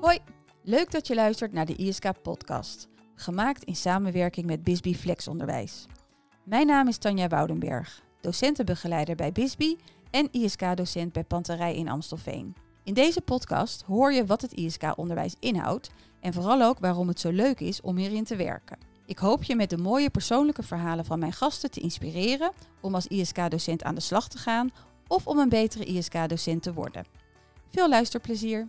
Hoi, leuk dat je luistert naar de ISK-podcast, gemaakt in samenwerking met Bisbee Flexonderwijs. Mijn naam is Tanja Woudenberg, docentenbegeleider bij Bisbee en ISK-docent bij Panterij in Amstelveen. In deze podcast hoor je wat het ISK-onderwijs inhoudt en vooral ook waarom het zo leuk is om hierin te werken. Ik hoop je met de mooie persoonlijke verhalen van mijn gasten te inspireren om als ISK-docent aan de slag te gaan of om een betere ISK-docent te worden. Veel luisterplezier!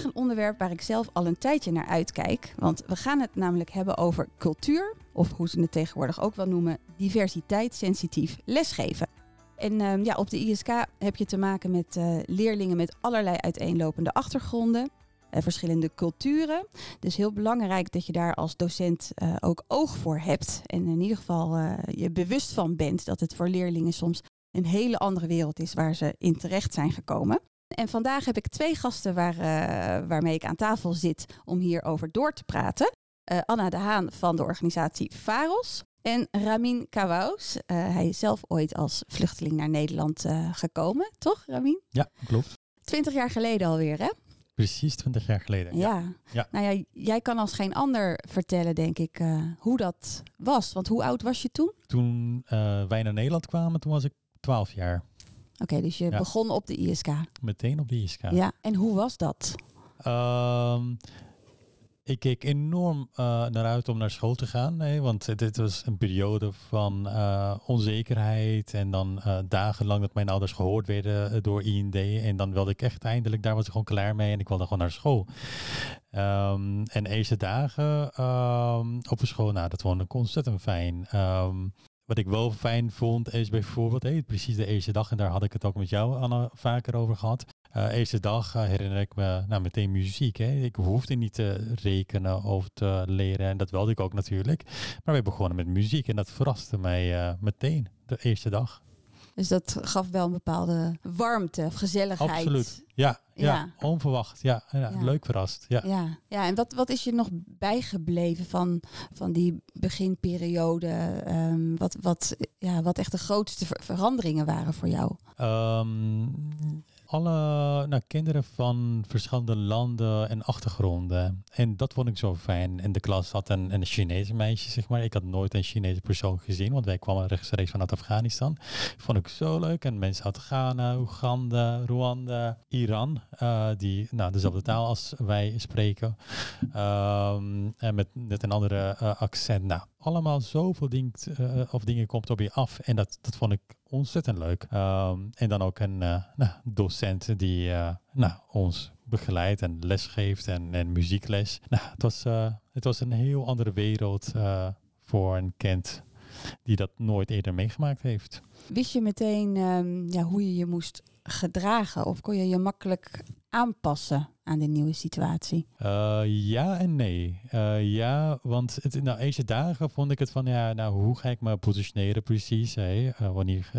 Een onderwerp waar ik zelf al een tijdje naar uitkijk, want we gaan het namelijk hebben over cultuur, of hoe ze het tegenwoordig ook wel noemen, diversiteit-sensitief lesgeven. En uh, ja, op de ISK heb je te maken met uh, leerlingen met allerlei uiteenlopende achtergronden, uh, verschillende culturen. Dus heel belangrijk dat je daar als docent uh, ook oog voor hebt. En in ieder geval je bewust van bent dat het voor leerlingen soms een hele andere wereld is waar ze in terecht zijn gekomen. En vandaag heb ik twee gasten waar, waarmee ik aan tafel zit om hierover door te praten. Anna de Haan van de organisatie VAROS. En Ramin Kawous, uh, hij is zelf ooit als vluchteling naar Nederland gekomen, toch Ramin? Ja, klopt. Twintig jaar geleden alweer, hè? Precies, twintig jaar geleden. Ja. ja. ja. Nou ja, jij kan als geen ander vertellen, denk ik, hoe dat was. Want hoe oud was je toen? Toen wij naar Nederland kwamen, toen was ik twaalf jaar. Oké, okay, dus je ja. begon op de ISK. Meteen op de ISK. Ja, en hoe was dat? Um, ik keek enorm uh, naar uit om naar school te gaan. Nee, want dit was een periode van uh, onzekerheid. En dan uh, dagenlang dat mijn ouders gehoord werden door IND. En dan wilde ik echt eindelijk, daar was ik gewoon klaar mee. En ik wilde gewoon naar school. Um, en eerste dagen um, op de school, nou, dat vond ik ontzettend fijn. Um, wat ik wel fijn vond is bijvoorbeeld, hey, precies de eerste dag, en daar had ik het ook met jou, Anna, vaker over gehad. Uh, eerste dag uh, herinner ik me nou, meteen muziek. Hè. Ik hoefde niet te rekenen of te leren en dat wilde ik ook natuurlijk. Maar wij begonnen met muziek en dat verraste mij uh, meteen de eerste dag. Dus dat gaf wel een bepaalde warmte of gezelligheid. Absoluut. Ja, ja. ja. onverwacht. Ja, ja, ja, leuk verrast. Ja, ja. ja en wat, wat is je nog bijgebleven van, van die beginperiode? Um, wat, wat, ja, wat echt de grootste ver veranderingen waren voor jou? Um, alle nou, kinderen van verschillende landen en achtergronden. En dat vond ik zo fijn. In de klas had een, een Chinese meisje, zeg maar. Ik had nooit een Chinese persoon gezien, want wij kwamen rechtstreeks vanuit Afghanistan. Vond ik zo leuk. En mensen uit Ghana, Oeganda, Rwanda, Iran, uh, die nou, dezelfde taal als wij spreken. Um, en met net een andere uh, accent. Nou, allemaal zoveel ding, uh, of dingen komt op je af. En dat, dat vond ik ontzettend leuk. Um, en dan ook een uh, nou, docent die uh, nou, ons begeleidt en lesgeeft en, en muziekles. Nou, het, was, het was een heel andere wereld voor een kind die dat nooit eerder meegemaakt heeft. Wist je meteen um, ja, hoe je je moest gedragen of kon je je makkelijk aanpassen aan de nieuwe situatie? Uh, ja en nee. Uh, ja, want het, nou, eerste dagen vond ik het van, ja, nou, hoe ga ik me positioneren precies? Uh, wanneer,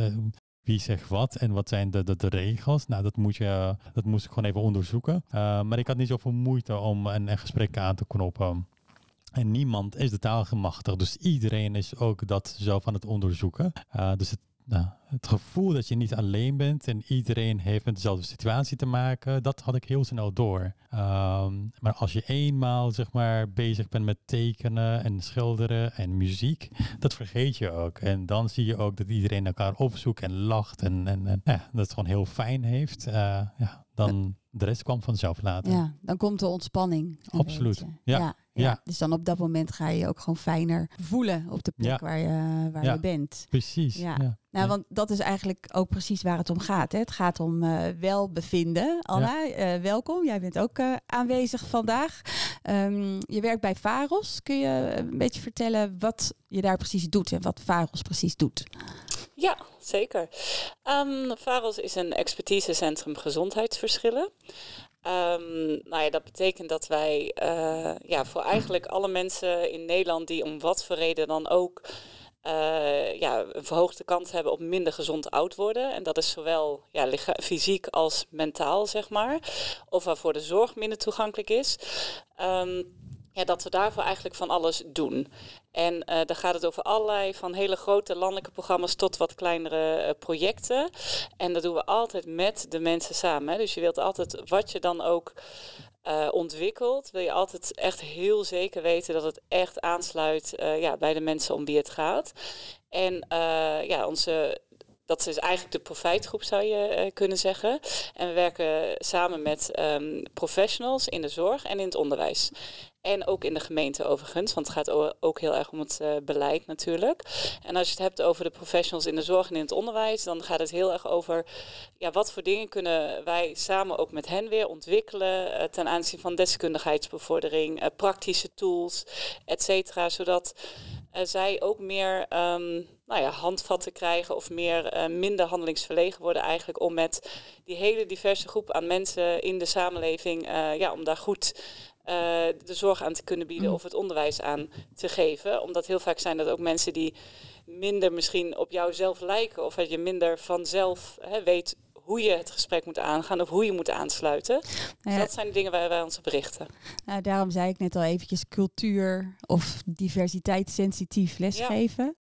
wie zegt wat en wat zijn de, de, de, regels? Nou, dat, moet je, dat moest ik gewoon even onderzoeken. maar ik had niet zoveel moeite om een, een gesprek aan te knoppen. En niemand is de taal gemachtigd. Dus iedereen is ook dat zelf aan het onderzoeken. dus het nou, het gevoel dat je niet alleen bent en iedereen heeft met dezelfde situatie te maken, dat had ik heel snel door. Um, maar als je eenmaal zeg maar bezig bent met tekenen en schilderen en muziek, dat vergeet je ook. En dan zie je ook dat iedereen elkaar opzoekt en lacht en, en, en ja, dat het gewoon heel fijn heeft. Uh, ja, dan de rest kwam vanzelf later. Ja, dan komt de ontspanning. Absoluut. Ja. Ja, ja. Dus dan op dat moment ga je je ook gewoon fijner voelen op de plek waar, je, waar je bent. Precies. Ja. Nou, want dat is eigenlijk ook precies waar het om gaat. Hè? Het gaat om uh, welbevinden. Anna, uh, welkom. Jij bent ook uh, aanwezig vandaag. Um, je werkt bij Varos. Kun je een beetje vertellen wat je daar precies doet en wat Varos precies doet? Ja, zeker. Um, Varos is een expertisecentrum gezondheidsverschillen. Um, nou ja, dat betekent dat wij uh, ja, voor eigenlijk alle mensen in Nederland die om wat voor reden dan ook uh, ja, een verhoogde kans hebben op minder gezond oud worden. En dat is zowel ja, fysiek als mentaal, zeg maar. Of waarvoor de zorg minder toegankelijk is. Um, ja, dat we daarvoor eigenlijk van alles doen. En uh, daar gaat het over allerlei, van hele grote landelijke programma's tot wat kleinere uh, projecten. En dat doen we altijd met de mensen samen. Hè. Dus je wilt altijd, wat je dan ook uh, ontwikkelt, wil je altijd echt heel zeker weten dat het echt aansluit ja, bij de mensen om wie het gaat. En ja, onze dat is eigenlijk de profijtgroep, zou je uh, kunnen zeggen. En we werken samen met um, professionals in de zorg en in het onderwijs. En ook in de gemeente overigens, want het gaat ook heel erg om het uh, beleid natuurlijk. En als je het hebt over de professionals in de zorg en in het onderwijs, dan gaat het heel erg over ja, wat voor dingen kunnen wij samen ook met hen weer ontwikkelen uh, ten aanzien van deskundigheidsbevordering, praktische tools, et cetera, zodat zij ook meer um, nou ja, handvatten krijgen of meer, minder handelingsverlegen worden eigenlijk om met die hele diverse groep aan mensen in de samenleving, ja, om daar goed uh, de zorg aan te kunnen bieden mm. of het onderwijs aan te geven. Omdat heel vaak zijn dat ook mensen die minder misschien op jouzelf lijken of dat je minder vanzelf hè, weet hoe je het gesprek moet aangaan of hoe je moet aansluiten. Dus dat zijn de dingen waar wij ons op richten. Nou, daarom zei ik net al eventjes cultuur of diversiteitssensitief lesgeven.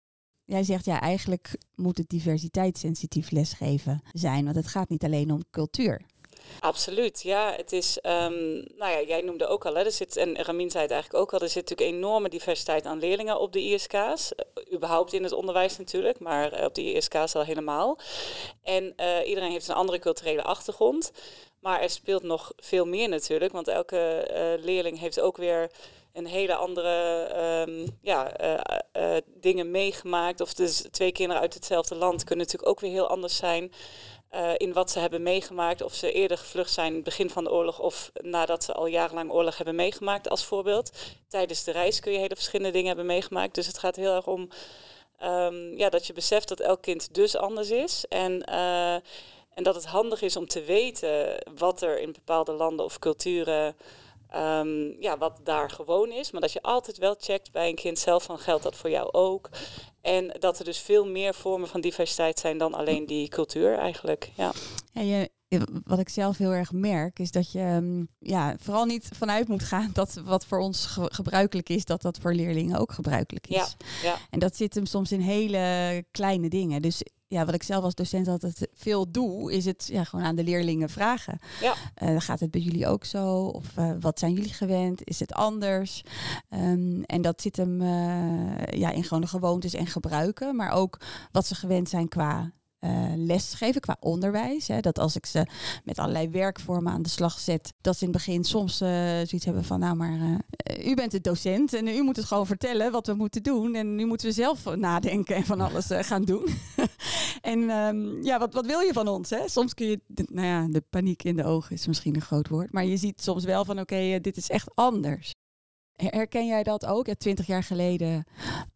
Jij zegt ja, eigenlijk moet het diversiteitssensitief lesgeven zijn, want het gaat niet alleen om cultuur. Absoluut, ja. Het is, um, nou ja, jij noemde ook al, hè, er zit, en Ramin zei het eigenlijk ook al, er zit natuurlijk enorme diversiteit aan leerlingen op de ISK's. Uh, überhaupt in het onderwijs natuurlijk, maar uh, op de ISK's al helemaal. En uh, iedereen heeft een andere culturele achtergrond. Maar er speelt nog veel meer natuurlijk, want elke leerling heeft ook weer een hele andere um, ja, dingen meegemaakt. Of dus twee kinderen uit hetzelfde land kunnen natuurlijk ook weer heel anders zijn. Uh, in wat ze hebben meegemaakt. Of ze eerder gevlucht zijn in het begin van de oorlog of nadat ze al jarenlang oorlog hebben meegemaakt als voorbeeld. Tijdens de reis kun je hele verschillende dingen hebben meegemaakt. Dus het gaat heel erg om um, ja, dat je beseft dat elk kind dus anders is. En, uh, en dat het handig is om te weten wat er in bepaalde landen of culturen Um, ja, wat daar gewoon is. Maar dat je altijd wel checkt bij een kind zelf van geldt dat voor jou ook. En dat er dus veel meer vormen van diversiteit zijn dan alleen die cultuur eigenlijk. Ja. En je, wat ik zelf heel erg merk, is dat je ehm, ja, vooral niet vanuit moet gaan dat wat voor ons gebruikelijk is, dat dat voor leerlingen ook gebruikelijk is. Ja, ja. En dat zit hem soms in hele kleine dingen. Dus ja, wat ik zelf als docent altijd veel doe, is het ja, gewoon aan de leerlingen vragen. Ja. Uh, gaat het bij jullie ook zo? Of uh, wat zijn jullie gewend? Is het anders? Um, en dat zit hem uh, ja, in gewoon de gewoontes en gebruiken, maar ook wat ze gewend zijn qua uh, lesgeven qua onderwijs. Hè. Dat als ik ze met allerlei werkvormen aan de slag zet, dat ze in het begin soms uh, zoiets hebben van, nou maar, uh, u bent de docent en u moet het gewoon vertellen wat we moeten doen. En nu moeten we zelf nadenken en van alles gaan doen. en um, ja, wat, wat wil je van ons? Hè? Soms kun je, nou ja, de paniek in de ogen is misschien een groot woord, maar je ziet soms wel van, oké, okay, dit is echt anders. Herken jij dat ook? Ja, twintig jaar geleden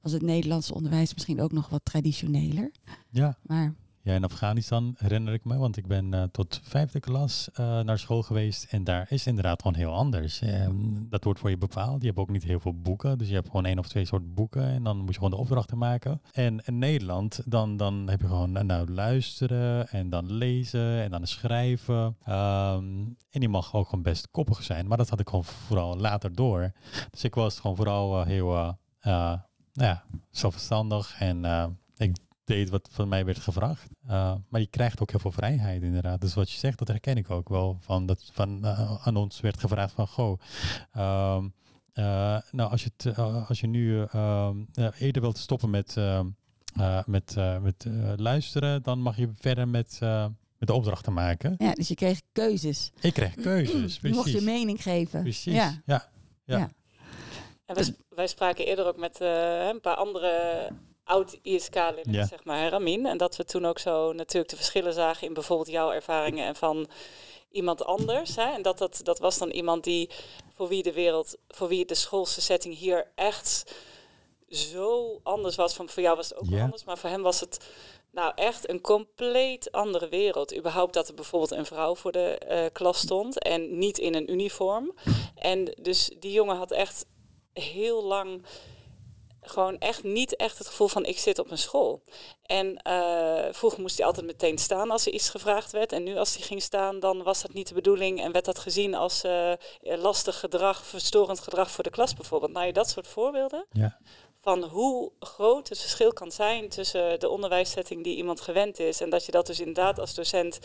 was het Nederlandse onderwijs misschien ook nog wat traditioneler. Ja. Maar ja, in Afghanistan herinner ik me, want ik ben uh, tot vijfde klas uh, naar school geweest en daar is inderdaad gewoon heel anders. Um, dat wordt voor je bepaald. Je hebt ook niet heel veel boeken, dus je hebt gewoon één of twee soort boeken en dan moet je gewoon de opdrachten maken. En in Nederland, dan, dan heb je gewoon uh, nou luisteren en dan lezen en dan schrijven. Um, en die mag ook gewoon best koppig zijn, maar dat had ik gewoon vooral later door. Dus ik was gewoon vooral heel nou ja, zelfverstandig en deed wat van mij werd gevraagd. Uh, maar je krijgt ook heel veel vrijheid inderdaad. Dus wat je zegt, dat herken ik ook wel. Van dat van, uh, aan ons werd gevraagd van, goh, uh, nou als je, het, als je nu ehm, eerder wilt stoppen met, ehm, met, met luisteren, dan mag je verder met, met de opdrachten maken. Ja, dus je kreeg keuzes. Ik kreeg keuzes, precies. Je mocht je mening geven. Precies, ja. ja. ja. En wij, wij, spraken eerder ook met een paar andere oud ISK-lid, ja. zeg maar, Ramin. En dat we toen ook zo natuurlijk de verschillen zagen in bijvoorbeeld jouw ervaringen en van iemand anders. Hè? En dat, dat, dat was dan iemand die voor wie de wereld, voor wie de schoolse setting hier echt zo anders was. Van voor jou was het ook anders, maar voor hem was het nou echt een compleet andere wereld. Überhaupt dat er bijvoorbeeld een vrouw voor de uh, klas stond en niet in een uniform. En dus die jongen had echt heel lang gewoon echt niet echt het gevoel van ik zit op een school. En uh, vroeger moest hij altijd meteen staan als er iets gevraagd werd. En nu als hij ging staan, dan was dat niet de bedoeling en werd dat gezien als uh, lastig gedrag, verstorend gedrag voor de klas bijvoorbeeld. Nou, je dat soort voorbeelden. Ja. Van hoe groot het verschil kan zijn tussen de onderwijssetting die iemand gewend is. En dat je dat dus inderdaad als docent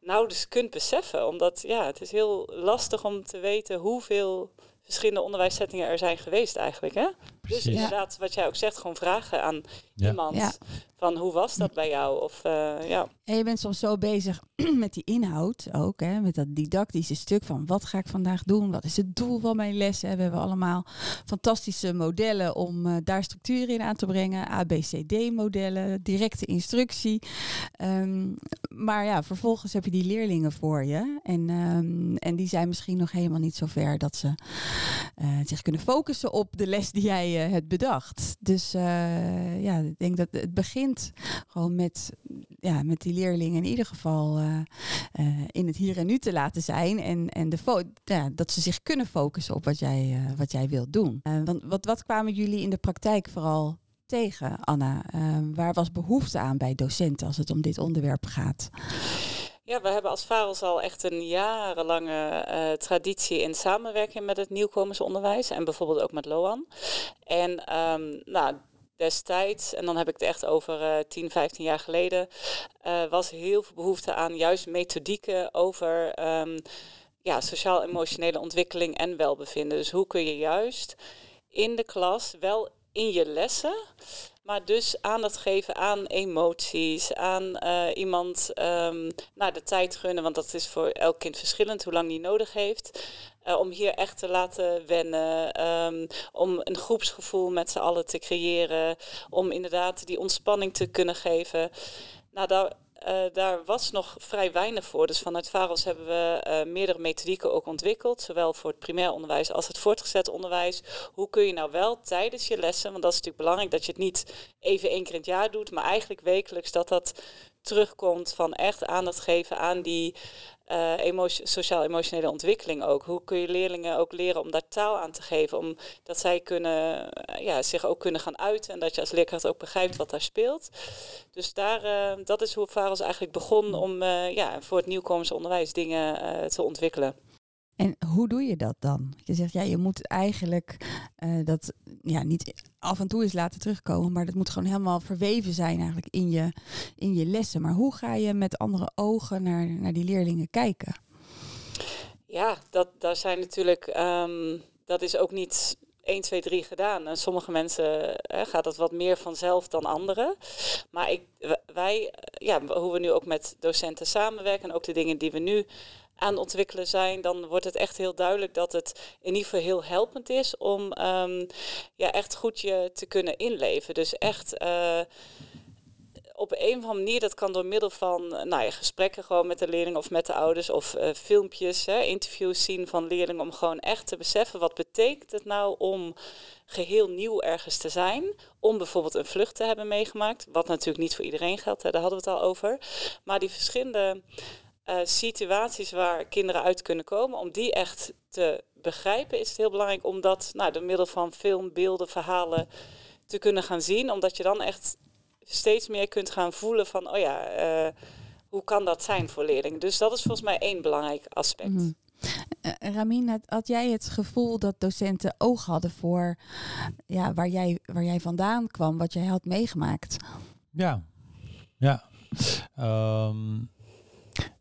nauwelijks kunt beseffen. Omdat ja, het is heel lastig om te weten hoeveel verschillende onderwijssettingen er zijn geweest eigenlijk. Hè? Dus inderdaad, wat jij ook zegt, gewoon vragen aan iemand. Ja. Van hoe was dat bij jou? Of, uh, ja. En je bent soms zo bezig met die inhoud ook, hè? met dat didactische stuk van wat ga ik vandaag doen? Wat is het doel van mijn lessen? We hebben allemaal fantastische modellen om uh, daar structuur in aan te brengen. ABCD-modellen, directe instructie. Um, maar ja, vervolgens heb je die leerlingen voor je. En, um, en die zijn misschien nog helemaal niet zo ver dat ze uh, zich kunnen focussen op de les die jij hebt bedacht. Dus ja, ik denk dat het begint gewoon met, ja, met die leerlingen in ieder geval uh, uh, in het hier en nu te laten zijn. En, en de ja, dat ze zich kunnen focussen op wat jij, wat jij wilt doen. want wat, wat kwamen jullie in de praktijk vooral tegen, Anna? waar was behoefte aan bij docenten als het om dit onderwerp gaat? Ja, we hebben als VAROS al echt een jarenlange uh, traditie in samenwerking met het nieuwkomensonderwijs en bijvoorbeeld ook met LOAN. En um, nou, destijds, en dan heb ik het echt over uh, 10, 15 jaar geleden, uh, was heel veel behoefte aan juist methodieken over um, ja, sociaal-emotionele ontwikkeling en welbevinden. Dus hoe kun je juist in de klas wel in je lessen maar dus aandacht geven aan emoties, aan uh, iemand um, nou, de tijd gunnen, want dat is voor elk kind verschillend hoe lang die nodig heeft. Uh, om hier echt te laten wennen, um, om een groepsgevoel met z'n allen te creëren, om inderdaad die ontspanning te kunnen geven. Nou, uh, daar was nog vrij weinig voor. Dus vanuit VAROS hebben we uh, meerdere methodieken ook ontwikkeld. Zowel voor het primair onderwijs als het voortgezet onderwijs. Hoe kun je nou wel tijdens je lessen, want dat is natuurlijk belangrijk dat je het niet even één keer in het jaar doet, maar eigenlijk wekelijks dat dat terugkomt van echt aandacht geven aan die emotie, sociaal-emotionele ontwikkeling ook. Hoe kun je leerlingen ook leren om daar taal aan te geven, omdat zij kunnen, uh, ja, zich ook kunnen gaan uiten en dat je als leerkracht ook begrijpt wat daar speelt. Dus daar, uh, dat is hoe Varos eigenlijk begon om ja, voor het nieuwkomensonderwijs dingen te ontwikkelen. En hoe doe je dat dan? Je zegt, ja, je moet eigenlijk uh, dat ja, niet af en toe eens laten terugkomen, maar dat moet gewoon helemaal verweven zijn eigenlijk in je, in je lessen. Maar hoe ga je met andere ogen naar, naar die leerlingen kijken? Ja, dat, daar zijn natuurlijk, um, dat is ook niet 1, 2, 3 gedaan. Sommige mensen hè, gaat dat wat meer vanzelf dan anderen. Maar ik, wij, ja, hoe we nu ook met docenten samenwerken en ook de dingen die we nu aan ontwikkelen zijn, dan wordt het echt heel duidelijk dat het in ieder geval heel helpend is om um, ja, echt goed je te kunnen inleven. Dus echt. Uh, op een of andere manier, dat kan door middel van nou ja, gesprekken gewoon met de leerlingen of met de ouders of uh, filmpjes, hè, interviews zien van leerlingen om gewoon echt te beseffen wat betekent het nou om geheel nieuw ergens te zijn, om bijvoorbeeld een vlucht te hebben meegemaakt, wat natuurlijk niet voor iedereen geldt, hè, daar hadden we het al over, maar die verschillende uh, situaties waar kinderen uit kunnen komen, om die echt te begrijpen, is het heel belangrijk om dat nou, door middel van film, beelden, verhalen te kunnen gaan zien. Omdat je dan echt steeds meer kunt gaan voelen van, oh ja, uh, hoe kan dat zijn voor leerlingen? Dus dat is volgens mij één belangrijk aspect. Mm. Uh, Ramin, had, had, jij het gevoel dat docenten oog hadden voor ja, waar, jij, waar jij vandaan kwam, wat jij had meegemaakt? Ja, ja. Um,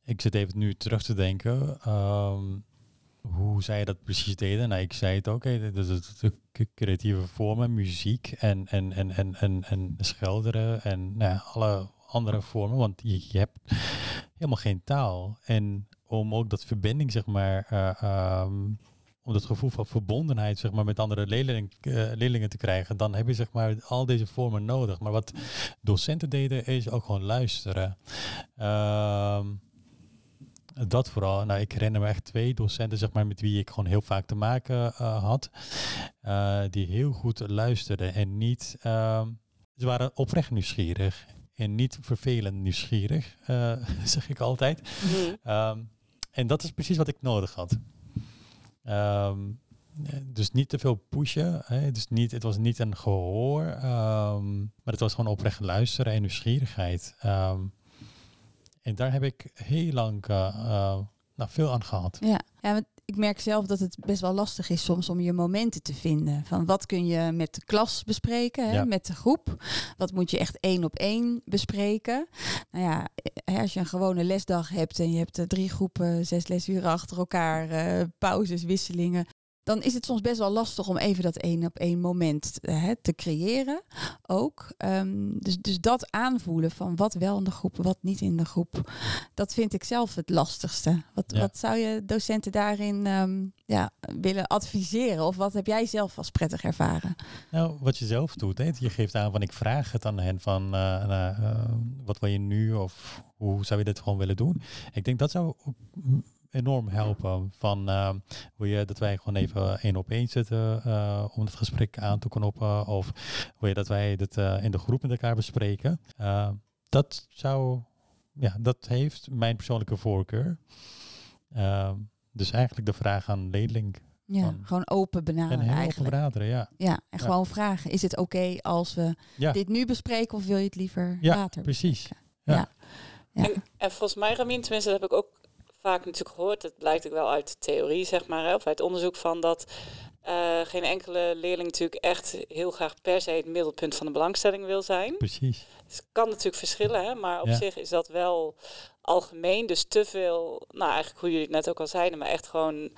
ik zit even nu terug te denken. Um, hoe zij dat precies deden. Nou, ik zei het ook, de creatieve vormen, muziek en, en, en, en, en, en schilderen en nou ja, alle andere vormen. Want je, hebt helemaal geen taal. En om ook dat verbinding, zeg maar, uh, um, om dat gevoel van verbondenheid zeg maar, met andere leerling, uh, leerlingen te krijgen, dan heb je zeg maar, al deze vormen nodig. Maar wat docenten deden, is ook gewoon luisteren. Uh, dat vooral. Nou, ik herinner me echt twee docenten zeg maar, met wie ik gewoon heel vaak te maken uh, had. Uh, die heel goed luisterden en niet... Uh, ze waren oprecht nieuwsgierig en niet vervelend nieuwsgierig, uh, zeg ik altijd. Mm. en dat is precies wat ik nodig had. Um, dus niet te veel pushen. Hè? Dus niet, het was niet een gehoor, ehm, maar het was gewoon oprecht luisteren en nieuwsgierigheid. Ehm, en daar heb ik heel lang uh, uh, nou, veel aan gehad. Ja, ja want ik merk zelf dat het best wel lastig is soms om je momenten te vinden. Van wat kun je met de klas bespreken, hè, met de groep? Wat moet je echt één op één bespreken? Nou ja, als je een gewone lesdag hebt en je hebt drie groepen, zes lesuren achter elkaar, uh, pauzes, wisselingen dan is het soms best wel lastig om even dat één op één moment uh, te creëren. Ook. Um, dus, dus dat aanvoelen van wat wel in de groep, wat niet in de groep. Dat vind ik zelf het lastigste. Wat, ja. wat zou je docenten daarin um, ja, willen adviseren? Of wat heb jij zelf als prettig ervaren? Nou, wat je zelf doet. Hè? Je geeft aan van ik vraag het aan hen van uh, nou, uh, wat wil je nu? Of hoe zou je dit gewoon willen doen? Ik denk dat zou enorm helpen. Van uh, wil je dat wij gewoon even één op één zitten uh, om het gesprek aan te knoppen? Of wil je dat wij dit uh, in de groep met elkaar bespreken? dat zou, ja, dat heeft mijn persoonlijke voorkeur. dus eigenlijk de vraag aan leerling. Ja, van, gewoon open benaderen en eigenlijk. Open benaderen, ja. Ja, en ja. gewoon vragen. Is het oké okay als we ja. dit nu bespreken of wil je het liever ja, later precies. Ja. Ja. En, en volgens mij, Ramin, tenminste, dat heb ik ook vaak natuurlijk gehoord, het blijkt ook wel uit de theorie, zeg maar, hè, of uit onderzoek van dat uh, geen enkele leerling natuurlijk echt heel graag per se het middelpunt van de belangstelling wil zijn. Precies. Dus het kan natuurlijk verschillen, hè, maar op ja. zich is dat wel algemeen. Dus te veel, nou eigenlijk hoe jullie het net ook al zeiden, maar echt gewoon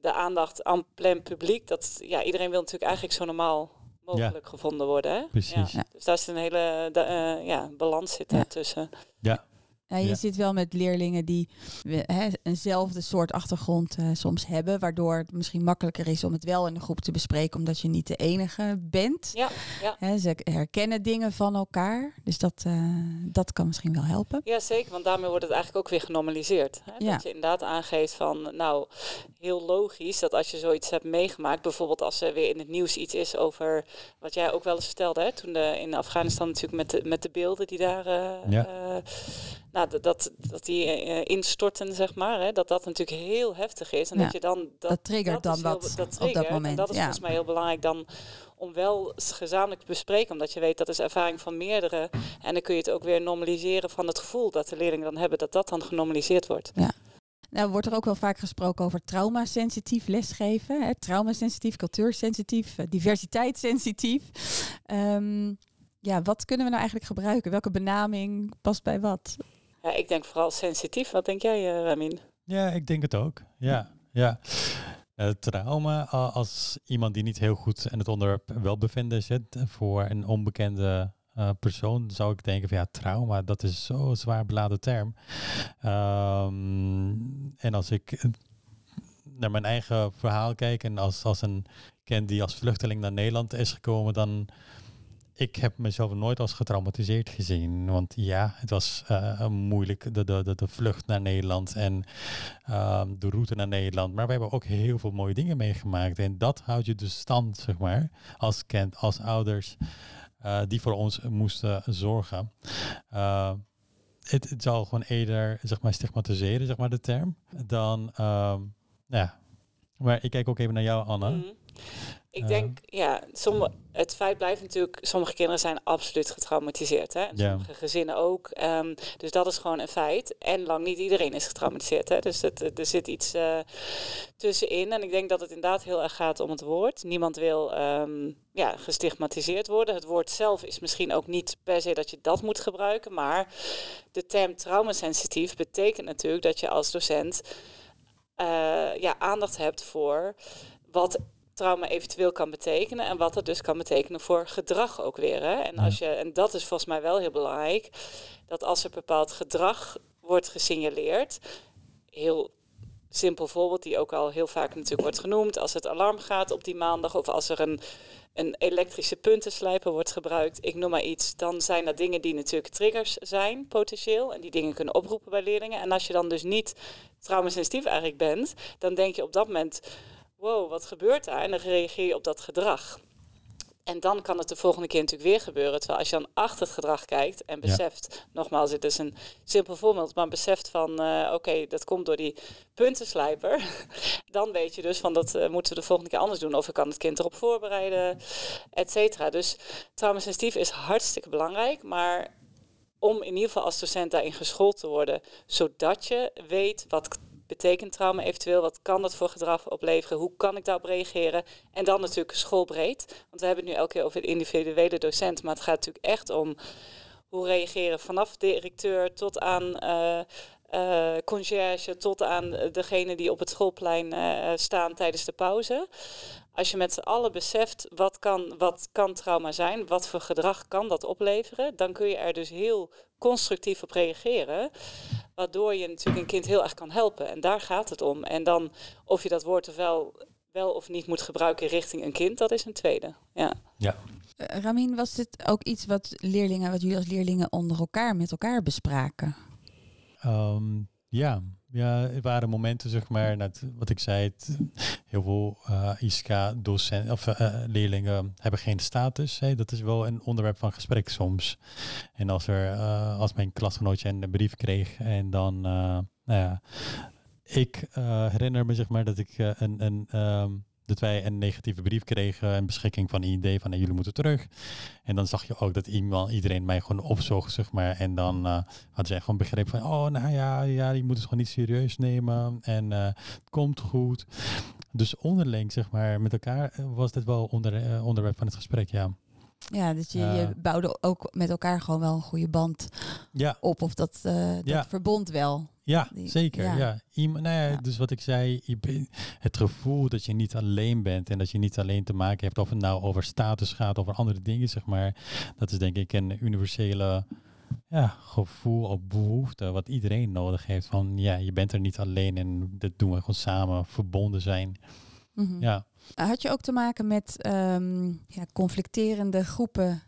de aandacht aan plein publiek. Dat, ja, iedereen wil natuurlijk eigenlijk zo normaal mogelijk ja. gevonden worden. Hè? Precies. Ja. Dus daar is een hele uh, ja, balans zit daartussen. Ja. Ja, je ja. zit wel met leerlingen die hè, eenzelfde soort achtergrond uh, soms hebben, waardoor het misschien makkelijker is om het wel in de groep te bespreken, omdat je niet de enige bent. Ja, ja. Hè, ze herkennen dingen van elkaar, dus dat, uh, dat kan misschien wel helpen. Ja, zeker, want daarmee wordt het eigenlijk ook weer genormaliseerd. Hè? Ja. Dat je inderdaad aangeeft van, nou, heel logisch dat als je zoiets hebt meegemaakt, bijvoorbeeld als er weer in het nieuws iets is over wat jij ook wel eens vertelde, hè, toen de, in Afghanistan natuurlijk met de, met de beelden die daar. Uh, ja nou, dat, dat, die uh, instorten, zeg maar, hè, dat dat natuurlijk heel heftig is. En ja, dat je dan... Dat, dat triggert dat dan heel, wat dat op dat moment. En dat is ja. volgens mij heel belangrijk dan om wel gezamenlijk te bespreken. Omdat je weet dat is ervaring van meerdere. En dan kun je het ook weer normaliseren van het gevoel dat de leerlingen dan hebben. Dat dat dan genormaliseerd wordt. Ja. Nou, wordt er ook wel vaak gesproken over traumasensitief lesgeven. Hè? Traumasensitief, cultuursensitief, diversiteitssensitief. Um, ja, wat kunnen we nou eigenlijk gebruiken? Welke benaming past bij wat? Ja, ik denk vooral sensitief. Wat denk jij, uh, Ramin? Ja, ik denk het ook. Ja, ja. Trauma, als iemand die niet heel goed in het onderwerp welbevinden zit voor een onbekende uh, persoon, zou ik denken van ja, trauma, dat is zo'n zwaar beladen term. Um, en als ik naar mijn eigen verhaal kijk en als, als een kind die als vluchteling naar Nederland is gekomen, dan ik heb mezelf nooit als getraumatiseerd gezien. Want ja, het was uh, moeilijk, de, de, de, vlucht naar Nederland en uh, de route naar Nederland. Maar we hebben ook heel veel mooie dingen meegemaakt. En dat houdt je dus stand, zeg maar, als kind, als ouders uh, die voor ons moesten zorgen. Het, het zal gewoon eerder, zeg maar, stigmatiseren, zeg maar, de term, dan, ja. Maar ik kijk ook even naar jou, Anna. Mm. Ik denk, ja, sommige, het feit blijft natuurlijk, sommige kinderen zijn absoluut getraumatiseerd. Hè? Ja. sommige gezinnen ook. Ehm, dus dat is gewoon een feit. En lang niet iedereen is getraumatiseerd. Hè? Dus het, er zit iets eh, tussenin. En ik denk dat het inderdaad heel erg gaat om het woord. Niemand wil ehm, ja, gestigmatiseerd worden. Het woord zelf is misschien ook niet per se dat je dat moet gebruiken. Maar de term traumasensitief betekent natuurlijk dat je als docent uh, ja, aandacht hebt voor wat trauma eventueel kan betekenen en wat dat dus kan betekenen voor gedrag ook weer. Hè? En, als je, en dat is volgens mij wel heel belangrijk, dat als er bepaald gedrag wordt gesignaleerd, heel simpel voorbeeld die ook al heel vaak natuurlijk wordt genoemd, als het alarm gaat op die maandag of als er een, een elektrische puntenslijper wordt gebruikt, ik noem maar iets, dan zijn dat dingen die natuurlijk triggers zijn, potentieel, en die dingen kunnen oproepen bij leerlingen. En als je dan dus niet traumasensitief eigenlijk bent, dan denk je op dat moment wow, wat gebeurt daar? En dan reageer je op dat gedrag. En dan kan het de volgende keer natuurlijk weer gebeuren. Terwijl als je dan achter het gedrag kijkt en beseft, nogmaals, dit is een simpel voorbeeld, maar beseft van, eh, oké, dat komt door die puntenslijper. dan weet je dus van, dat uh, moeten we de volgende keer anders doen. Of ik kan het kind erop voorbereiden, et cetera. Dus traumasensitief is hartstikke belangrijk, maar om in ieder geval als docent daarin geschoold te worden, zodat je weet wat betekent trauma eventueel, wat kan dat voor gedrag opleveren, hoe kan ik daarop reageren? En dan natuurlijk schoolbreed, want we hebben het nu elke keer over de individuele docent, maar het gaat natuurlijk echt om hoe reageren vanaf directeur tot aan uh, conciërge, tot aan degene die op het schoolplein uh, staan tijdens de pauze. Als je met z'n allen beseft wat kan, wat kan trauma zijn, wat voor gedrag kan dat opleveren, dan kun je er dus heel constructief op reageren. Waardoor je natuurlijk een kind heel erg kan helpen. En daar gaat het om. En dan of je dat woord ofwel wel of niet moet gebruiken richting een kind, dat is een tweede. Ja. ja. Uh, Ramin, was dit ook iets wat leerlingen, wat jullie als leerlingen onder elkaar met elkaar bespraken? Um, ja, ja, er waren momenten, zeg maar, net wat ik zei, heel veel uh, ISK-docenten of uh, leerlingen hebben geen status. Hè. Dat is wel een onderwerp van gesprek soms. En als er, als mijn klasgenootje een brief kreeg en dan, nou ja, ik herinner me zeg maar dat ik een, een um, dat wij een negatieve brief kregen, een beschikking van IND van jullie moeten terug. En dan zag je ook dat iemand, iedereen mij gewoon opzocht, zeg maar. En dan uh, hadden zij gewoon begrip van, oh nou ja, ja, je moet het gewoon niet serieus nemen. En uh, het komt goed. Dus onderling, zeg maar, met elkaar was dit wel onder, uh, onderwerp van het gesprek, ja. Ja, dus je, je bouwde ook met elkaar gewoon wel een goede band ja. op. Of dat, dat ja. verbond wel. Ja, Die, zeker. Ja. ja. Iemand, nou ja, ja, Dus wat ik zei, het gevoel dat je niet alleen bent en dat je niet alleen te maken hebt of het nou over status gaat, over andere dingen, zeg maar. Dat is denk ik een universele ja, gevoel of behoefte wat iedereen nodig heeft. Van ja, je bent er niet alleen en dat doen we gewoon samen, verbonden zijn. Mm -hmm. Ja. Had je ook te maken met um, ja, conflicterende groepen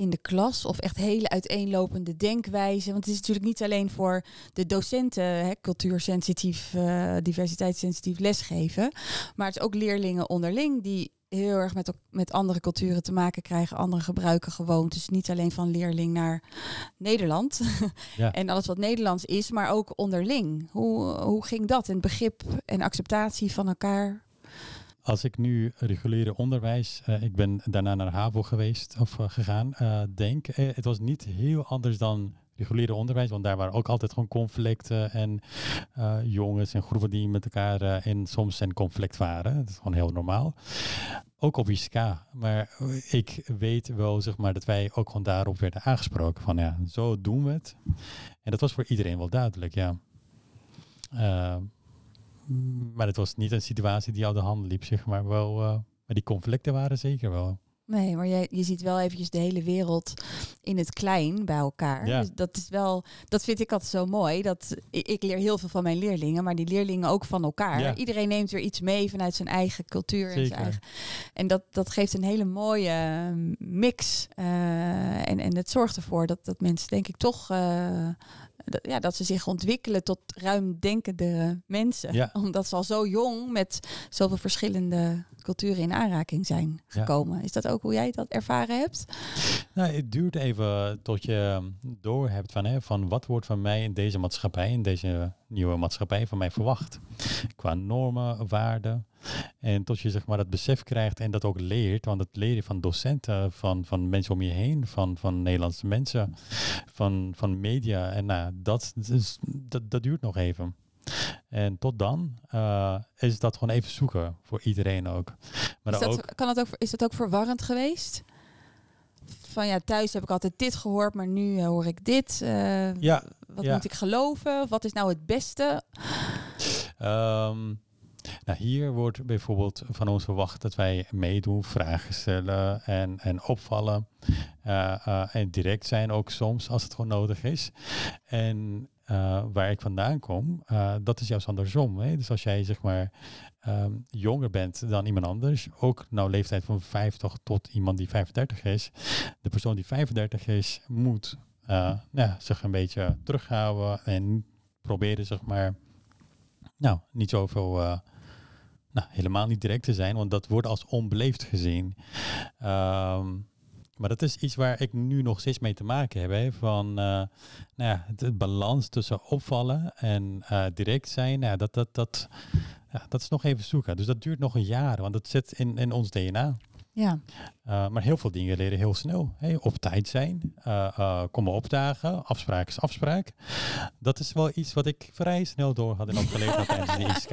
in de klas of echt hele uiteenlopende denkwijzen? Want het is natuurlijk niet alleen voor de docenten hè, cultuursensitief, uh, diversiteitssensitief lesgeven, maar het is ook leerlingen onderling die heel erg met, met andere culturen te maken krijgen, andere gebruiken gewoontes. Niet alleen van leerling naar Nederland ja. en alles wat Nederlands is, maar ook onderling. Hoe, hoe ging dat? En begrip en acceptatie van elkaar als ik nu reguliere onderwijs, uh, ik ben daarna naar HAVO geweest of uh, gegaan, uh, denk, het was niet heel anders dan reguliere onderwijs, want daar waren ook altijd gewoon conflicten en jongens en groepen die met elkaar in soms in conflict waren. Dat is gewoon heel normaal. Ook op ISK. Maar ik weet wel, zeg maar, dat wij ook gewoon daarop werden aangesproken van ja, zo doen we het. En dat was voor iedereen wel duidelijk, ja. Maar het was niet een situatie die uit de hand liep, zeg maar. Wel, uh, maar die conflicten waren zeker wel. Nee, maar je, je ziet wel eventjes de hele wereld in het klein bij elkaar. Ja. Dus dat is wel, dat vind ik altijd zo mooi. Dat ik, leer heel veel van mijn leerlingen, maar die leerlingen ook van elkaar. Ja. Iedereen neemt er iets mee vanuit zijn eigen cultuur en zijn eigen. En dat, dat geeft een hele mooie mix. Uh, en, en het zorgt ervoor dat, dat mensen, denk ik, toch. Uh, ja, dat ze zich ontwikkelen tot ruimdenkende mensen. Ja. Omdat ze al zo jong met zoveel verschillende culturen in aanraking zijn gekomen. Ja. Is dat ook hoe jij dat ervaren hebt? Nou, het duurt even tot je door hebt van, hè, van wat wordt van mij in deze maatschappij, in deze nieuwe maatschappij van mij verwacht. Qua normen, waarden. En tot je zeg maar dat besef krijgt en dat ook leert, want leer je van docenten, van, van mensen om je heen, van, van Nederlandse mensen, van, van media. En nou, dat, dat, dat duurt nog even. En tot dan uh, is dat gewoon even zoeken voor iedereen ook. Maar is, dat, ook, kan dat ook, is dat ook verwarrend geweest? Van ja, thuis heb ik altijd dit gehoord, maar nu uh, hoor ik dit. Uh, ja, wat ja. moet ik geloven? Wat is nou het beste? Um, nou, hier wordt bijvoorbeeld van ons verwacht dat wij meedoen, vragen stellen en, en opvallen. Uh, uh, en direct zijn ook soms als het gewoon nodig is. En uh, waar ik vandaan kom, dat is juist andersom. Hè? Dus als jij zeg maar um, jonger bent dan iemand anders, ook nou leeftijd van 50 tot iemand die 35 is, de persoon die 35 is, moet ja, zich een beetje terughouden en proberen zeg maar nou, niet zoveel uh, nou, helemaal niet direct te zijn, want dat wordt als onbeleefd gezien. Ehm, maar dat is iets waar ik nu nog steeds mee te maken heb. Hè, van uh, nou ja, het, balans tussen opvallen en uh, direct zijn. Nou, dat, dat, dat, ja, dat is nog even zoeken. Dus dat duurt nog een jaar, want dat zit in, in ons DNA. Ja. Uh, maar heel veel dingen leren heel snel. Hey, op tijd zijn, uh, komen opdagen, afspraak is afspraak. Dat is wel iets wat ik vrij snel door had en opgeleerd had tijdens de ISK.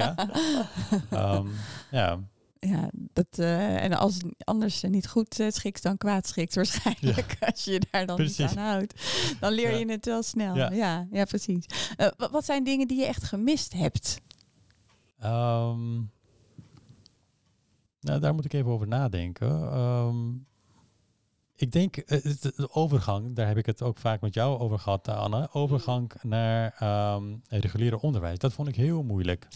Um, ja. Ja, dat, uh, en als anders niet goed uh, schikt, dan kwaad schikt waarschijnlijk. Ja. Als je je daar dan precies. niet aan houdt, dan leer je ja. het wel snel. Ja, ja, ja precies. Uh, wat zijn dingen die je echt gemist hebt? Um, nou, daar moet ik even over nadenken. Um, ik denk, de overgang, daar heb ik het ook vaak met jou over gehad, Anne. Overgang naar um, reguliere onderwijs. Dat vond ik heel moeilijk.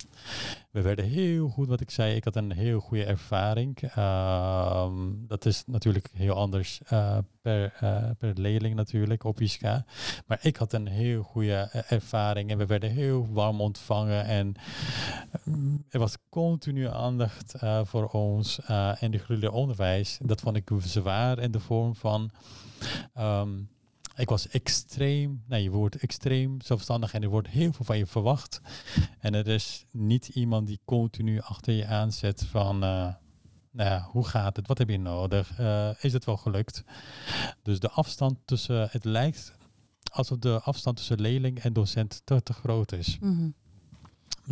We werden heel goed, wat ik zei, ik had een heel goede ervaring. Um, dat is natuurlijk heel anders uh, per, uh, per leerling natuurlijk op ISKA. Maar ik had een heel goede ervaring en we werden heel warm ontvangen. En er was continu aandacht voor ons in de reguliere onderwijs. Dat vond ik zwaar in de vorm van... Um, ik was extreem, nee, je wordt extreem zelfstandig en er wordt heel veel van je verwacht. En er is niet iemand die continu achter je aanzet van, uh, nou ja, hoe gaat het? Wat heb je nodig? Uh, is het wel gelukt? Dus de afstand tussen, het lijkt alsof de afstand tussen leerling en docent te, te groot is. Mm -hmm.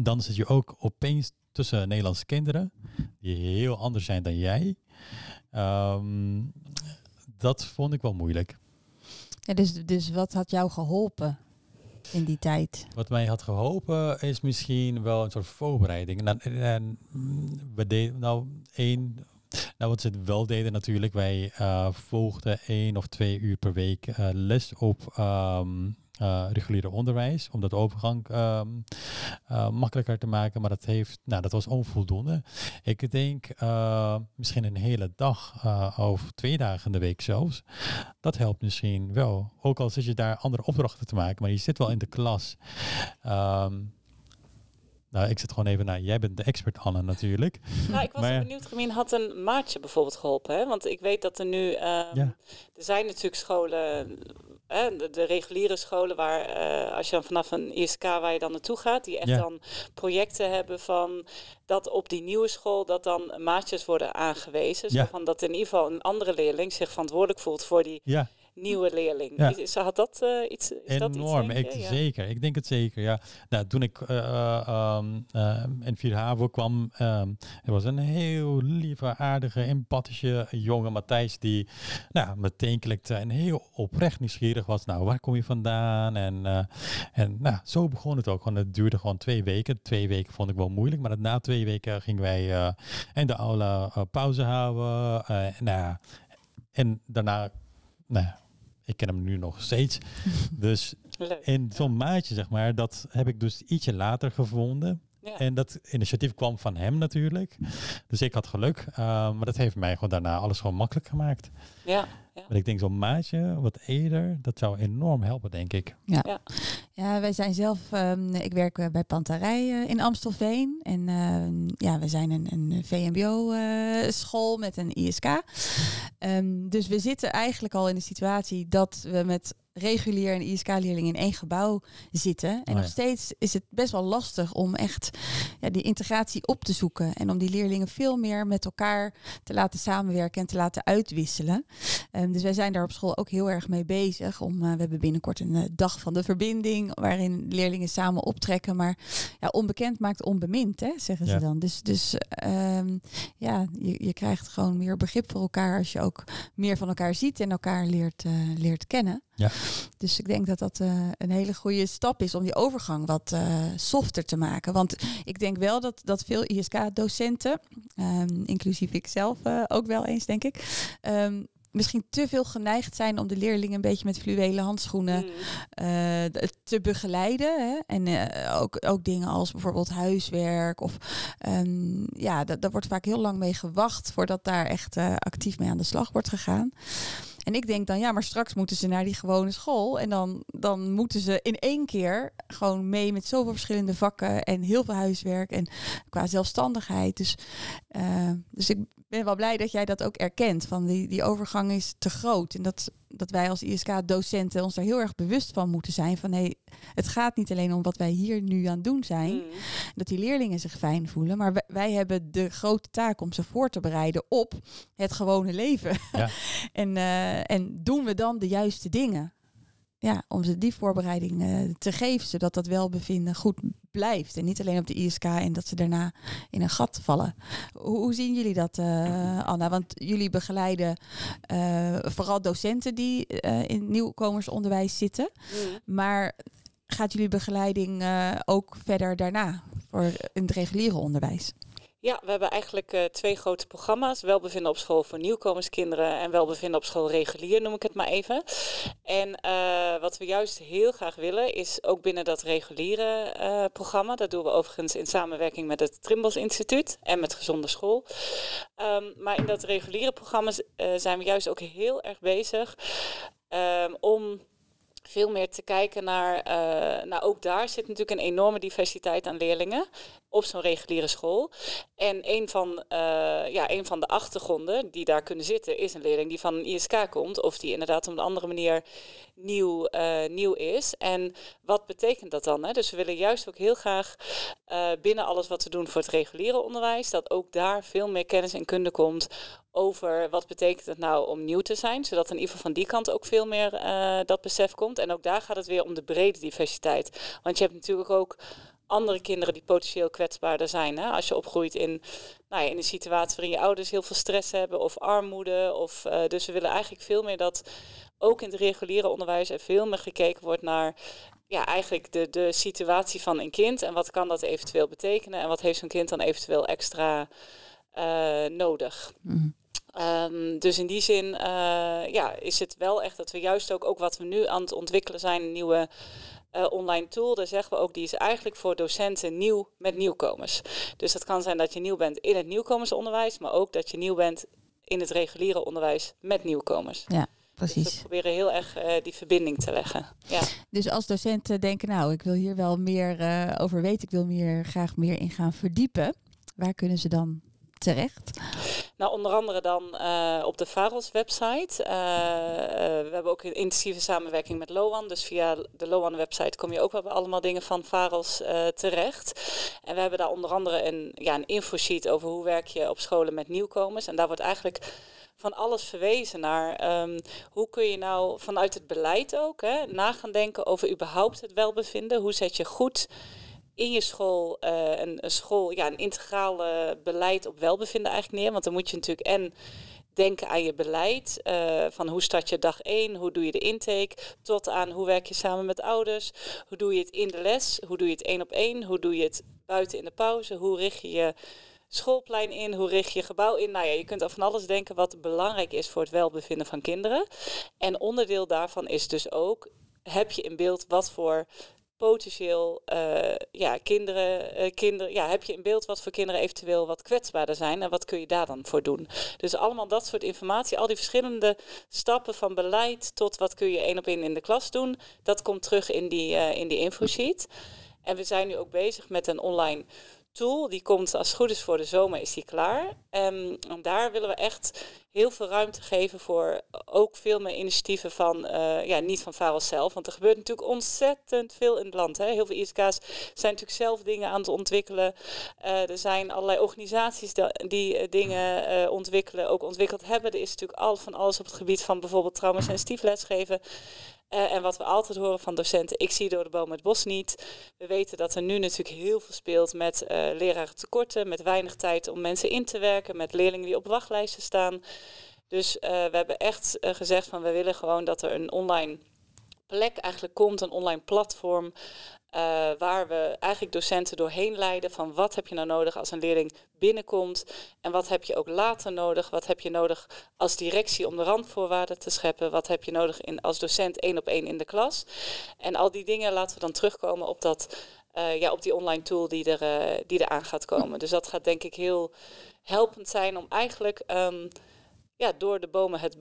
Dan zit je ook opeens tussen Nederlandse kinderen, die heel anders zijn dan jij. Um, dat vond ik wel moeilijk. Dus, dus wat had jou geholpen in die tijd? Wat mij had geholpen is misschien wel een soort voorbereiding. En, en we deden nou één. Nou, wat ze wel deden natuurlijk, wij uh, volgden één of twee uur per week uh, les op um, uh, reguliere onderwijs, om dat overgang um, uh, makkelijker te maken. Maar dat, heeft, nou, dat was onvoldoende. Ik denk uh, misschien een hele dag of twee dagen in de week zelfs. Dat helpt misschien wel. Ook al zit je daar andere opdrachten te maken, maar je zit wel in de klas. Um, nou, ik zit gewoon even naar. Jij bent de expert, Anne, natuurlijk. Nou, ik was maar, benieuwd, Gemien, had een maatje bijvoorbeeld geholpen? Hè? Want ik weet dat er nu. Um, ja. Er zijn natuurlijk scholen de, de, reguliere scholen waar uh, als je dan vanaf een ISK waar je dan naartoe gaat, die echt ja. dan projecten hebben van dat op die nieuwe school dat dan maatjes worden aangewezen. Ja. Zo van dat in ieder geval een andere leerling zich verantwoordelijk voelt voor die ja nieuwe leerling. Ja. Is, had dat uh, iets? Is Enorm, dat iets, ik, ja. zeker. Ik denk het zeker, ja. Nou, toen ik uh, um, uh, in Vierhavo kwam, um, er was een heel lieve, aardige, empathische jonge Matthijs die nou, meteen klikte en heel oprecht nieuwsgierig was. Nou, waar kom je vandaan? En, en nou, zo begon het ook. Gewoon, het duurde gewoon twee weken. Twee weken vond ik wel moeilijk, maar na twee weken gingen wij in de aula pauze houden. nou, en daarna nou, ik ken hem nu nog steeds. dus in zo'n maatje, zeg maar, dat heb ik dus ietsje later gevonden. Ja. En dat initiatief kwam van hem natuurlijk. Dus ik had geluk. Uh, maar dat heeft mij gewoon daarna alles gewoon makkelijk gemaakt. Ja. ja. Maar ik denk zo'n maatje, wat eerder, dat zou enorm helpen, denk ik. Ja, ja. ja wij zijn zelf, um, ik werk bij Pantarij uh, in Amstelveen. En uh, ja, we zijn een, een VMBO-school met een ISK. Um, dus we zitten eigenlijk al in de situatie dat we met regulier en ISK-leerlingen in één gebouw zitten. En oh, nog steeds is het best wel lastig om echt ja, die integratie op te zoeken. En om die leerlingen veel meer met elkaar te laten samenwerken en te laten uitwisselen. Um, dus wij zijn daar op school ook heel erg mee bezig. Om, uh, we hebben binnenkort een uh, dag van de verbinding, waarin leerlingen samen optrekken. Maar ja, onbekend maakt onbemind, hè, zeggen ja. ze dan. Dus, dus um, ja, je, je krijgt gewoon meer begrip voor elkaar als je ook meer van elkaar ziet en elkaar leert, uh, leert kennen. Ja. Dus ik denk dat dat uh, een hele goede stap is om die overgang wat uh, softer te maken. Want ik denk wel dat, dat veel ISK-docenten, um, inclusief ik zelf uh, ook wel eens, denk ik. Um, misschien te veel geneigd zijn om de leerlingen een beetje met fluwelen handschoenen mm. uh, te begeleiden. Hè? En uh, ook, ook dingen als bijvoorbeeld huiswerk. Of um, ja, daar wordt vaak heel lang mee gewacht voordat daar echt uh, actief mee aan de slag wordt gegaan. En ik denk dan, ja, maar straks moeten ze naar die gewone school. En dan, dan moeten ze in één keer gewoon mee met zoveel verschillende vakken en heel veel huiswerk en qua zelfstandigheid. Dus, uh, dus ik ben wel blij dat jij dat ook erkent. Van die, die overgang is te groot. En dat, dat wij als ISK-docenten ons daar heel erg bewust van moeten zijn. Van hé, hey, het gaat niet alleen om wat wij hier nu aan het doen zijn. Mm. Dat die leerlingen zich fijn voelen. Maar wij, wij, hebben de grote taak om ze voor te bereiden op het gewone leven. Ja. en, uh, en doen we dan de juiste dingen? Ja, om ze die voorbereiding uh, te geven, zodat dat welbevinden goed blijft. En niet alleen op de ISK en dat ze daarna in een gat vallen. Hoe, hoe zien jullie dat, uh, Anna? Want jullie begeleiden uh, vooral docenten die in nieuwkomersonderwijs zitten. Mm. Maar gaat jullie begeleiding ook verder daarna voor in het reguliere onderwijs? Ja, we hebben eigenlijk uh, twee grote programma's. Welbevinden op school voor nieuwkomerskinderen en welbevinden op school regulier, noem ik het maar even. En uh, wat we juist heel graag willen, is ook binnen dat reguliere uh, programma. Dat doen we overigens in samenwerking met het Trimbos Instituut en met Gezonde School. Um, maar in dat reguliere programma zijn we juist ook heel erg bezig um, om veel meer te kijken naar, uh, nou ook daar zit natuurlijk een enorme diversiteit aan leerlingen op zo'n reguliere school. En een van, uh, ja, een van de achtergronden die daar kunnen zitten is een leerling die van een ISK komt of die inderdaad op een andere manier nieuw, uh, nieuw is. En wat betekent dat dan? Hè? Dus we willen juist ook heel graag binnen alles wat we doen voor het reguliere onderwijs, dat ook daar veel meer kennis en kunde komt over wat betekent het nou om nieuw te zijn, zodat in ieder geval van die kant ook veel meer uh, dat besef komt. En ook daar gaat het weer om de brede diversiteit. Want je hebt natuurlijk ook andere kinderen die potentieel kwetsbaarder zijn. Hè? Als je opgroeit in, nou ja, in een situatie waarin je ouders heel veel stress hebben of armoede. Of, uh, dus we willen eigenlijk veel meer dat ook in het reguliere onderwijs er veel meer gekeken wordt naar ja, eigenlijk de, de situatie van een kind. En wat kan dat eventueel betekenen? En wat heeft zo'n kind dan eventueel extra uh, nodig? Mm. Um, dus in die zin uh, ja, is het wel echt dat we juist ook, ook wat we nu aan het ontwikkelen zijn, een nieuwe uh, online tool, daar zeggen we ook, die is eigenlijk voor docenten nieuw met nieuwkomers. Dus dat kan zijn dat je nieuw bent in het nieuwkomersonderwijs, maar ook dat je nieuw bent in het reguliere onderwijs met nieuwkomers. Ja. Precies. Dus we proberen heel erg uh, die verbinding te leggen. Ja. Dus als docenten denken, nou, ik wil hier wel meer over weten, ik wil meer, graag meer in gaan verdiepen. Waar kunnen ze dan terecht? Nou, onder andere dan uh, op de VAROS website. Uh, uh, we hebben ook een intensieve samenwerking met Loan. Dus via de Loan website kom je ook wel allemaal dingen van VAROS terecht. En we hebben daar onder andere een, ja, een infosheet over hoe werk je op scholen met nieuwkomers. En daar wordt eigenlijk van alles verwezen naar um, hoe kun je nou vanuit het beleid ook hè, na gaan denken over überhaupt het welbevinden. Hoe zet je goed in je school uh, een, school, ja, een integraal beleid op welbevinden eigenlijk neer. Want dan moet je natuurlijk en denken aan je beleid. Uh, van hoe start je dag 1, hoe doe je de intake, tot aan hoe werk je samen met ouders, hoe doe je het in de les, hoe doe je het één op één, hoe doe je het buiten in de pauze, hoe richt je je schoolplein in, hoe richt je gebouw in. Nou ja, je kunt al van alles denken wat belangrijk is voor het welbevinden van kinderen. En onderdeel daarvan is dus ook, heb je in beeld wat voor potentieel uh, ja, kinderen, uh, kinderen, ja, heb je in beeld wat voor kinderen eventueel wat kwetsbaarder zijn en wat kun je daar dan voor doen? Dus allemaal dat soort informatie, al die verschillende stappen van beleid tot wat kun je één op één in de klas doen, dat komt terug in die, uh, in die infosheet. En we zijn nu ook bezig met een online tool. Die komt als het goed is voor de zomer, is die klaar. Um, en daar willen we echt heel veel ruimte geven voor ook veel meer initiatieven van, uh, ja, niet van VAROS zelf. Want er gebeurt natuurlijk ontzettend veel in het land. Hè. Heel veel ISK's zijn natuurlijk zelf dingen aan het ontwikkelen. Uh, er zijn allerlei organisaties die, uh, dingen ontwikkelen, ook ontwikkeld hebben. Er is natuurlijk al van alles op het gebied van bijvoorbeeld traumasensitief lesgeven. Uh, en wat we altijd horen van docenten, ik zie door de boom het bos niet. We weten dat er nu natuurlijk heel veel speelt met uh, leraren tekorten, met weinig tijd om mensen in te werken, met leerlingen die op wachtlijsten staan. Dus uh, we hebben echt gezegd van we willen gewoon dat er een online plek eigenlijk komt, een online platform uh, waar we eigenlijk docenten doorheen leiden van wat heb je nou nodig als een leerling binnenkomt en wat heb je ook later nodig, wat heb je nodig als directie om de randvoorwaarden te scheppen, wat heb je nodig in, als docent één op één in de klas. En al die dingen laten we dan terugkomen op, dat, uh, ja, op die online tool die er, uh, die er aan gaat komen. Dus dat gaat denk ik heel helpend zijn om eigenlijk um, ja, door de bomen het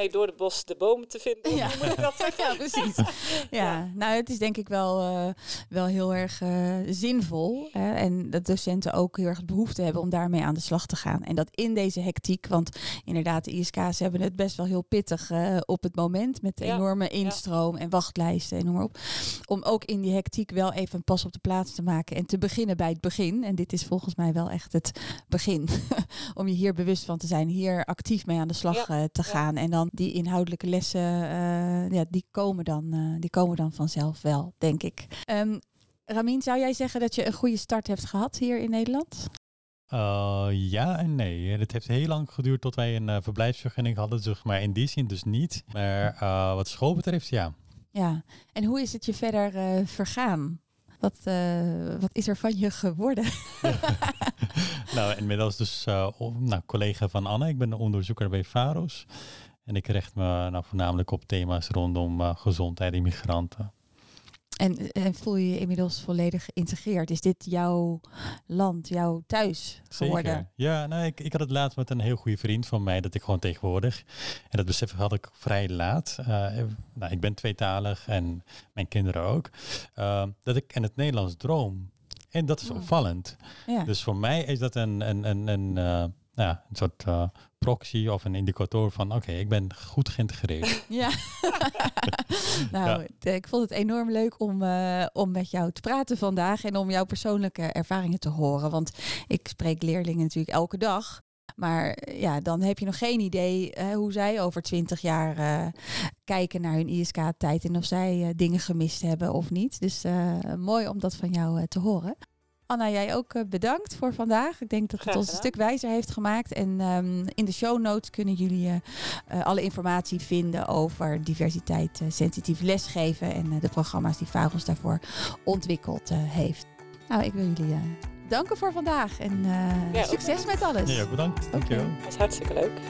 nee, door de bos de bomen te vinden. Ja. Hoe moet ik dat zeggen? ja, precies. Ja, nou, het is denk ik wel, eh, wel heel erg eh, zinvol. Hè? En dat docenten ook heel erg behoefte hebben om daarmee aan de slag te gaan. En dat in deze hectiek, want inderdaad, de ISK's hebben het best wel heel pittig eh, op het moment. Met Ja, enorme instroom en wachtlijsten en noem maar op. Om ook in die hectiek wel even een pas op de plaats te maken en te beginnen bij het begin. En dit is volgens mij wel echt het begin. om je hier bewust van te zijn, hier actief mee aan de slag te gaan. En dan die inhoudelijke lessen, eh, ja, die, komen dan, eh, die komen dan vanzelf wel, denk ik. Ehm Ramin, zou jij zeggen dat je een goede start hebt gehad hier in Nederland? Eh, ja en nee. Het heeft heel lang geduurd tot wij een verblijfsvergunning hadden, zeg maar in die zin dus niet. Maar wat school betreft, ja. Ja. En hoe is het je verder vergaan? Wat, wat is er van je geworden? nou, inmiddels dus nou, collega van Anne. Ik ben onderzoeker bij VAROS. En ik richt me nou, voornamelijk op thema's rondom eh, gezondheid en migranten. En, en voel je je inmiddels volledig geïntegreerd? Is dit jouw land, jouw thuis geworden? Zeker. Ja, nou, ik, ik had het laatst met een heel goede vriend van mij dat ik gewoon tegenwoordig, en dat besef had ik vrij laat, eh, nou, ik ben tweetalig en mijn kinderen ook, eh, dat ik in het Nederlands droom. En dat is Oh. opvallend. Ja. Dus voor mij is dat een, een, een, een, ja, een soort eh, proxy of een indicator van oké, ik ben goed geïntegreerd. Ja. nou, t- ik vond het enorm leuk om, eh, om met jou te praten vandaag en om jouw persoonlijke ervaringen te horen. Want ik spreek leerlingen natuurlijk elke dag. Maar eh, ja, dan heb je nog geen idee eh, hoe zij over twintig jaar eh, kijken naar hun ISK-tijd en of zij eh, dingen gemist hebben of niet. Dus eh, mooi om dat van jou eh, te horen. Anna, jij ook eh, bedankt voor vandaag. Ik denk dat het ons een stuk wijzer heeft gemaakt. En ehm, in de show notes kunnen jullie eh, eh, alle informatie vinden over diversiteit, sensitief lesgeven en eh, de programma's die VAROS daarvoor ontwikkeld heeft. Nou, ik wil jullie eh, danken voor vandaag en eh, Ja, succes met alles. Ook bedankt. Dankjewel. Dat is hartstikke leuk.